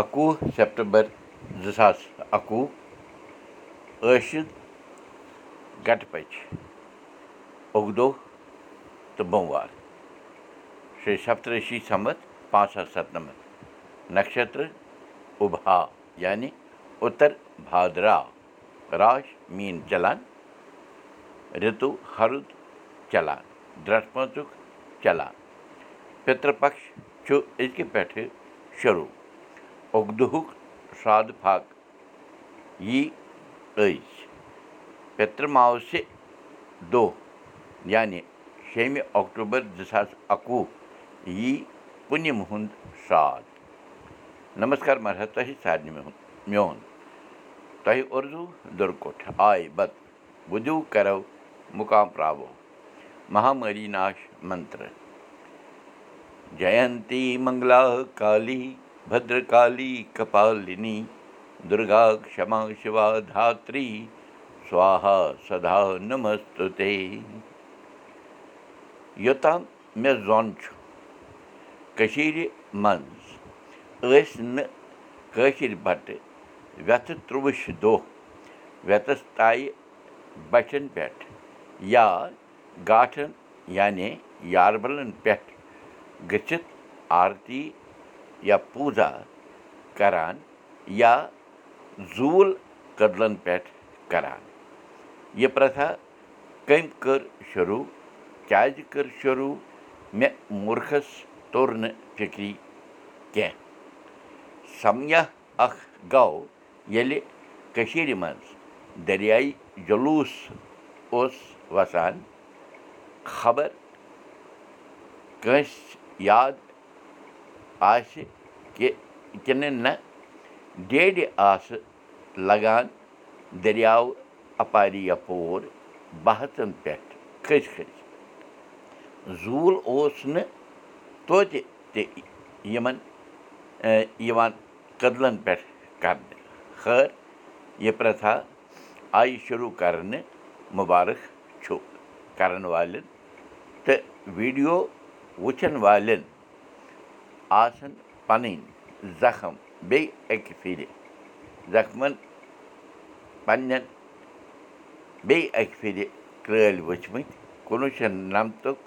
اَکوُہ سٮ۪پٹمبر زٕ ساس اَکوُہ ٲشِد گَٹہٕ پٔچ اُگدو تہٕ بوموار شیٚیہِ سَتتٕرٛشی سَمتھ پانٛژھ ساس سَتنَمَتھ نَشترٕ اُبہا یعنی اُتر بھادرا راش میٖن چلان رِتُو ہرُد چلان درٛٹھ پٲنٛژُک چلان پِتٕر پکش چھُ أزکہِ پٮ۪ٹھٕ شروٗع اُگدُہُک شرٛاد پھاکھ یی أزۍ پِتٕرماوسہِ دۄہ یعنی شیٚمہِ اکٹوٗبر زٕ ساس اَکوُہ یی پُنِم ہُنٛد شرٛاد نمسکار مہراج تۄہہِ سارنٕے میون تۄہہِ اُردو دُرکُٹھ آے بت بُدِو کرو مُقام پراوو مہامری ناش منتر جینتی منگلا کالی بدرکالی کپالِنی دُرگا کما شِوا دھاتری سوہا سدا نمستُتے یوٚتام مےٚ زوٚن چھُ کٔشیٖرِ منٛز ٲسۍ نہٕ کٲشِر بَٹہٕ وٮ۪تھٕ ترٛووُہ دۄہ وٮ۪تَس تایہِ بَچھَن پٮ۪ٹھ یا گاٹھَن یعنی یاربَلَن پٮ۪ٹھ گٔژھِتھ آرتی یا پوٗزا کَران یا زوٗل کٔدلَن پٮ۪ٹھ کَران یہِ پرٛتھا کٔمۍ کٔر شروٗع کیٛازِ کٔر شروٗع مےٚ مُرخَس توٚر نہٕ فِکری کیٚنٛہہ سَمیا اَکھ گوٚو ییٚلہِ کٔشیٖرِ منٛز دٔریاے جلوٗس اوس وَسان خبر کٲنٛسہِ یاد آسہِ کہِ کِنہٕ نہ ڈیڈِ آسہٕ لگان دٔریاو اَپارِ یَپور بہتَن پٮ۪ٹھ کھٔسۍ کھٔسۍ زوٗل اوس نہٕ توتہِ تہِ یِمَن یِوان کٔدلَن پٮ۪ٹھ کَرنہٕ خٲر یہِ پرٛتھا آیہِ شروٗع کَرنہٕ مُبارک چھُ کَرَن والٮ۪ن تہٕ ویٖڈیو وٕچھَن والٮ۪ن آسَن پَنٕنۍ زخم بیٚیہِ اَکہِ پھِرِ زخمَن پنٛنٮ۪ن بیٚیہِ اَکہِ پھِرِ کرٛٲلۍ وٕچھمٕتۍ کُنوُہ شَتھ نَمتُک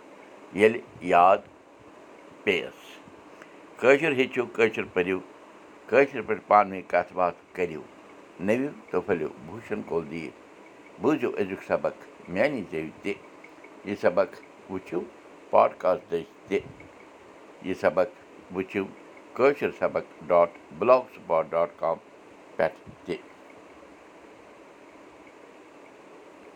ییٚلہِ یاد پیٚیَس کٲشُر ہیٚچھِو کٲشُر پٔرِو کٲشِر پٲٹھۍ پانہٕ ؤنۍ کَتھ باتھ کٔرِو نٔوِو تہٕ پھٔلِو بوٗشَن کولدیٖر بوٗزِو أزیُک سبق میٛانہِ زیٚوِ تہِ یہِ سبق وٕچھِو پاڈکاسٹ دٔسۍ تہِ یہِ سبق وٕچھِو Kashir Sabaq dot blogspot dot com پٮ۪ٹھ تہِ